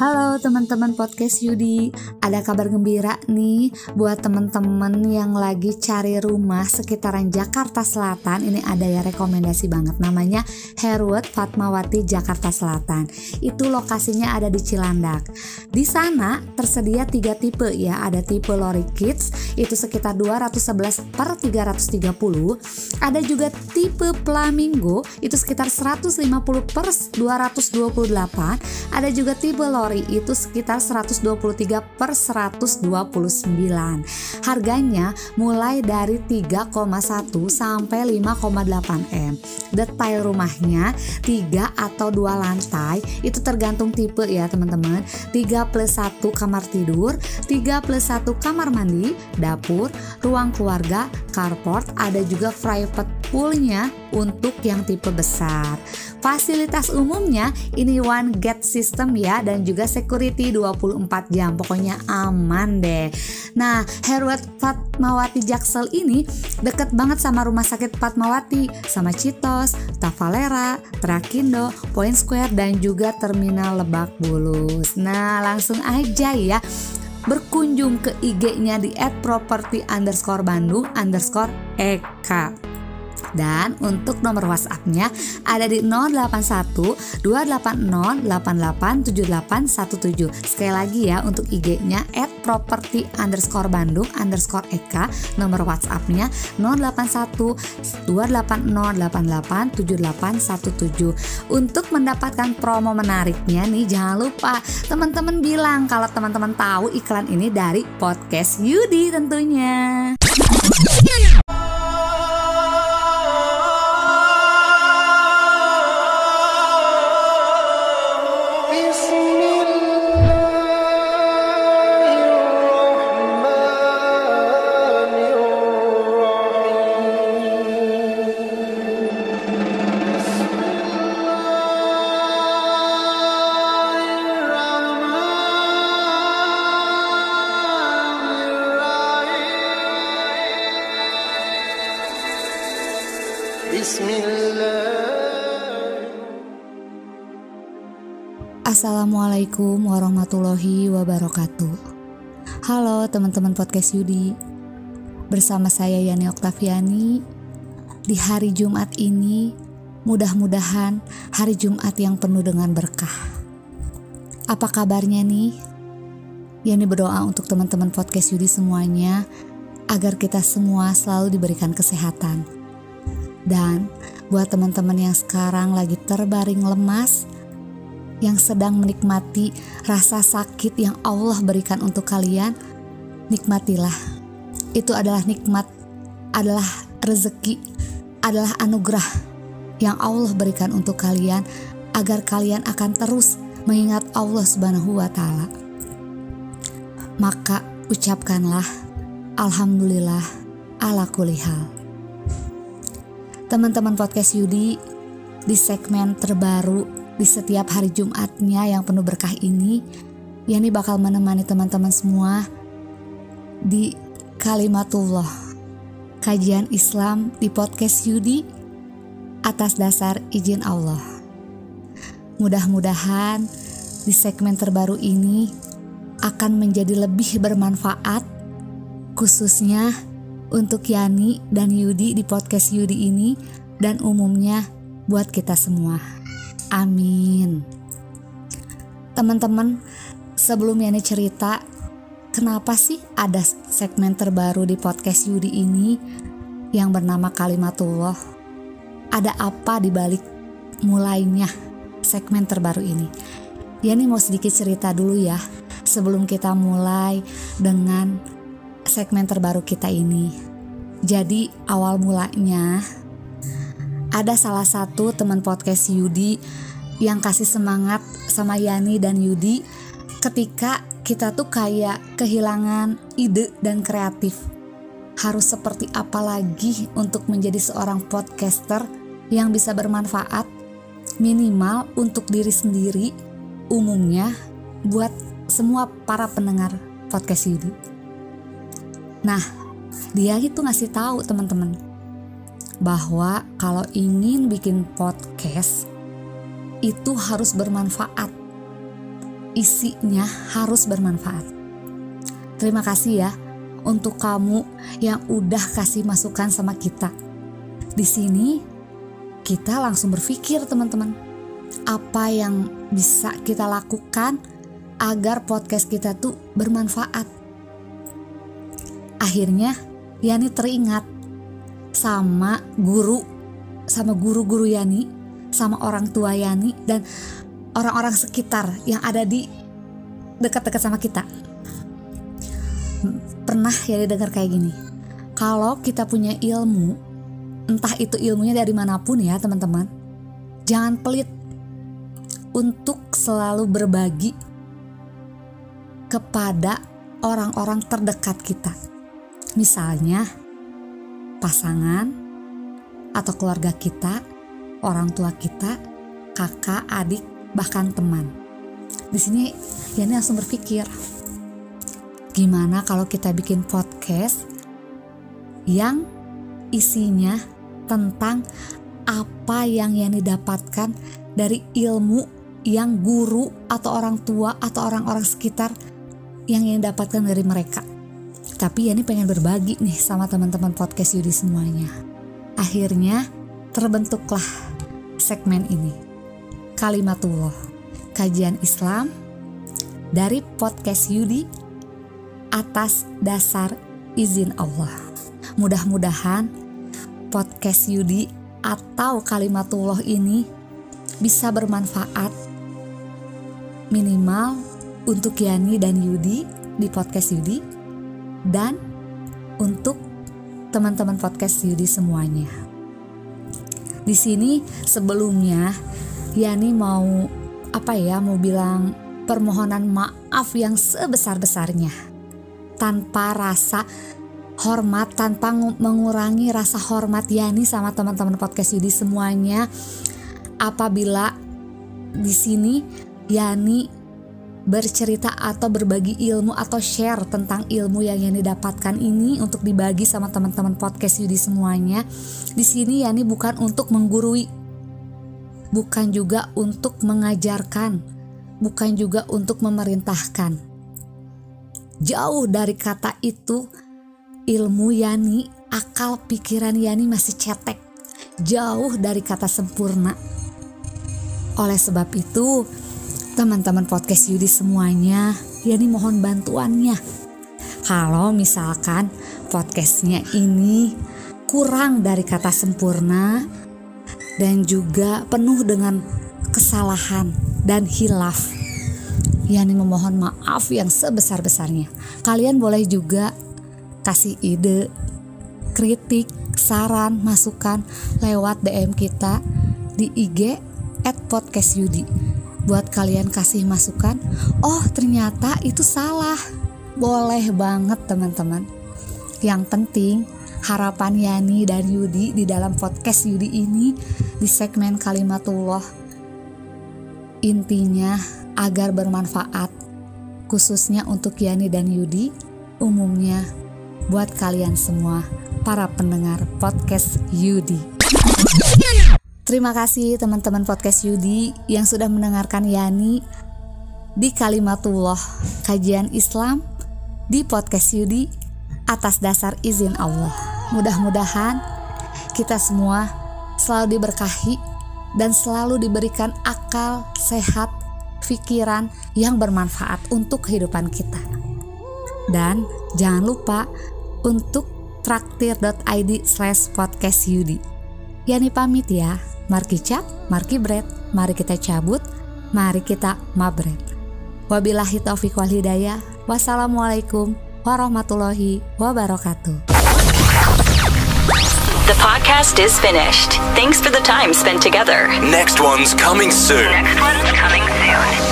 Halo teman-teman podcast Yudi, ada kabar gembira nih buat teman-teman yang lagi cari rumah sekitaran Jakarta Selatan. Ini ada ya rekomendasi banget namanya Herwood Fatmawati Jakarta Selatan. Itu lokasinya ada di Cilandak. Di sana tersedia tiga tipe ya, ada tipe Lori Kids itu sekitar 211 per 330. Ada juga tipe Flamingo itu sekitar 150 per 228. Ada juga tipe Lori itu sekitar 123 per 129 harganya mulai dari 3,1 sampai 5,8 M. Detail rumahnya 3 atau 2 lantai itu tergantung tipe ya teman-teman. 3 plus 1 kamar tidur 3 plus 1 kamar mandi dapur ruang keluarga carport ada juga private poolnya untuk yang tipe besar Fasilitas umumnya ini one gate system ya dan juga security 24 jam. Pokoknya aman deh. Nah, Herwat Fatmawati Jaksel ini deket banget sama rumah sakit Fatmawati, sama Citos, Tavalera, Trakindo, Point Square dan juga Terminal Lebak Bulus. Nah, langsung aja ya berkunjung ke IG-nya di @property Dan untuk nomor WhatsApp-nya ada di 081 280 887817. Sekali lagi ya untuk IG-nya at property underscore Bandung underscore Eka. Nomor WhatsApp-nya 081 280 887817. Untuk mendapatkan promo menariknya nih jangan lupa teman-teman bilang kalau teman-teman tahu iklan ini dari podcast Yudi tentunya. Assalamualaikum warahmatullahi wabarakatuh. Halo teman-teman podcast Yudi. Bersama saya Yani Oktaviani. Di hari Jumat ini Mudah-mudahan hari Jumat yang penuh dengan berkah. Apa kabarnya nih? Yani berdoa untuk teman-teman podcast Yudi semuanya Agar kita semua selalu diberikan kesehatan dan buat teman-teman yang sekarang lagi terbaring lemas, yang sedang menikmati rasa sakit yang Allah berikan untuk kalian, nikmatilah. Itu adalah nikmat, adalah rezeki, adalah anugerah yang Allah berikan untuk kalian agar kalian akan terus mengingat Allah Subhanahu wa taala. Maka ucapkanlah alhamdulillah ala kulihal teman-teman podcast Yudi di segmen terbaru di setiap hari Jumatnya yang penuh berkah ini Yani bakal menemani teman-teman semua di Kalimatullah kajian Islam di podcast Yudi atas dasar izin Allah. Mudah-mudahan di segmen terbaru ini akan menjadi lebih bermanfaat khususnya untuk Yani dan Yudi di podcast Yudi ini dan umumnya buat kita semua. Amin. Teman-teman, sebelum Yani cerita kenapa sih ada segmen terbaru di podcast Yudi ini yang bernama Kalimatullah? Ada apa di balik mulainya segmen terbaru ini? Yani mau sedikit cerita dulu ya sebelum kita mulai dengan segmen terbaru kita ini. Jadi awal mulanya ada salah satu teman podcast Yudi yang kasih semangat sama Yani dan Yudi ketika kita tuh kayak kehilangan ide dan kreatif. Harus seperti apa lagi untuk menjadi seorang podcaster yang bisa bermanfaat minimal untuk diri sendiri, umumnya buat semua para pendengar podcast Yudi. Nah, dia itu ngasih tahu teman-teman bahwa kalau ingin bikin podcast itu harus bermanfaat. isinya harus bermanfaat. Terima kasih ya untuk kamu yang udah kasih masukan sama kita. Di sini kita langsung berpikir teman-teman, apa yang bisa kita lakukan agar podcast kita tuh bermanfaat. Akhirnya Yani teringat sama guru, sama guru-guru Yani, sama orang tua Yani dan orang-orang sekitar yang ada di dekat-dekat sama kita. Pernah ya dengar kayak gini. Kalau kita punya ilmu, entah itu ilmunya dari mana pun ya teman-teman, jangan pelit untuk selalu berbagi kepada orang-orang terdekat kita. Misalnya pasangan atau keluarga kita, orang tua kita, kakak, adik, bahkan teman. Di sini Yani langsung berpikir, gimana kalau kita bikin podcast yang isinya tentang apa yang Yani dapatkan dari ilmu yang guru atau orang tua atau orang-orang sekitar yang Yani dapatkan dari mereka. Tapi Yani pengen berbagi nih sama teman-teman podcast Yudi semuanya. Akhirnya terbentuklah segmen ini. Kalimatullah, kajian Islam dari podcast Yudi atas dasar izin Allah. Mudah-mudahan podcast Yudi atau kalimatullah ini bisa bermanfaat minimal untuk Yani dan Yudi di podcast Yudi dan untuk teman-teman podcast Yudi semuanya. Di sini sebelumnya Yani mau apa ya mau bilang permohonan maaf yang sebesar-besarnya tanpa rasa hormat tanpa mengurangi rasa hormat Yani sama teman-teman podcast Yudi semuanya apabila di sini Yani bercerita atau berbagi ilmu atau share tentang ilmu yang Yani dapatkan ini untuk dibagi sama teman-teman podcast Yudi semuanya. Di sini Yani bukan untuk menggurui bukan juga untuk mengajarkan, bukan juga untuk memerintahkan. Jauh dari kata itu, ilmu Yani, akal pikiran Yani masih cetek, jauh dari kata sempurna. Oleh sebab itu, teman-teman podcast Yudi semuanya, Yani mohon bantuannya. Kalau misalkan podcastnya ini kurang dari kata sempurna, dan juga penuh dengan kesalahan dan hilaf. Yani memohon maaf yang sebesar-besarnya. Kalian boleh juga kasih ide, kritik, saran, masukan lewat DM kita di IG at podcast Yudi. Buat kalian kasih masukan, oh ternyata itu salah. Boleh banget teman-teman. Yang penting harapan Yani dan Yudi di dalam podcast Yudi ini di segmen Kalimatullah intinya agar bermanfaat khususnya untuk Yani dan Yudi umumnya buat kalian semua para pendengar podcast Yudi Terima kasih teman-teman podcast Yudi yang sudah mendengarkan Yani di Kalimatullah kajian Islam di podcast Yudi atas dasar izin Allah. Mudah-mudahan kita semua selalu diberkahi dan selalu diberikan akal sehat, pikiran yang bermanfaat untuk kehidupan kita. Dan jangan lupa untuk traktir.id slash podcast Yudi. Yani pamit ya, marki cap, marki bread, mari kita cabut, mari kita mabret. Wabillahi taufiq wal hidayah. Wassalamualaikum warahmatullahi wabarakatuh. The podcast is finished. Thanks for the time spent together. Next one's coming soon. Next one's coming soon.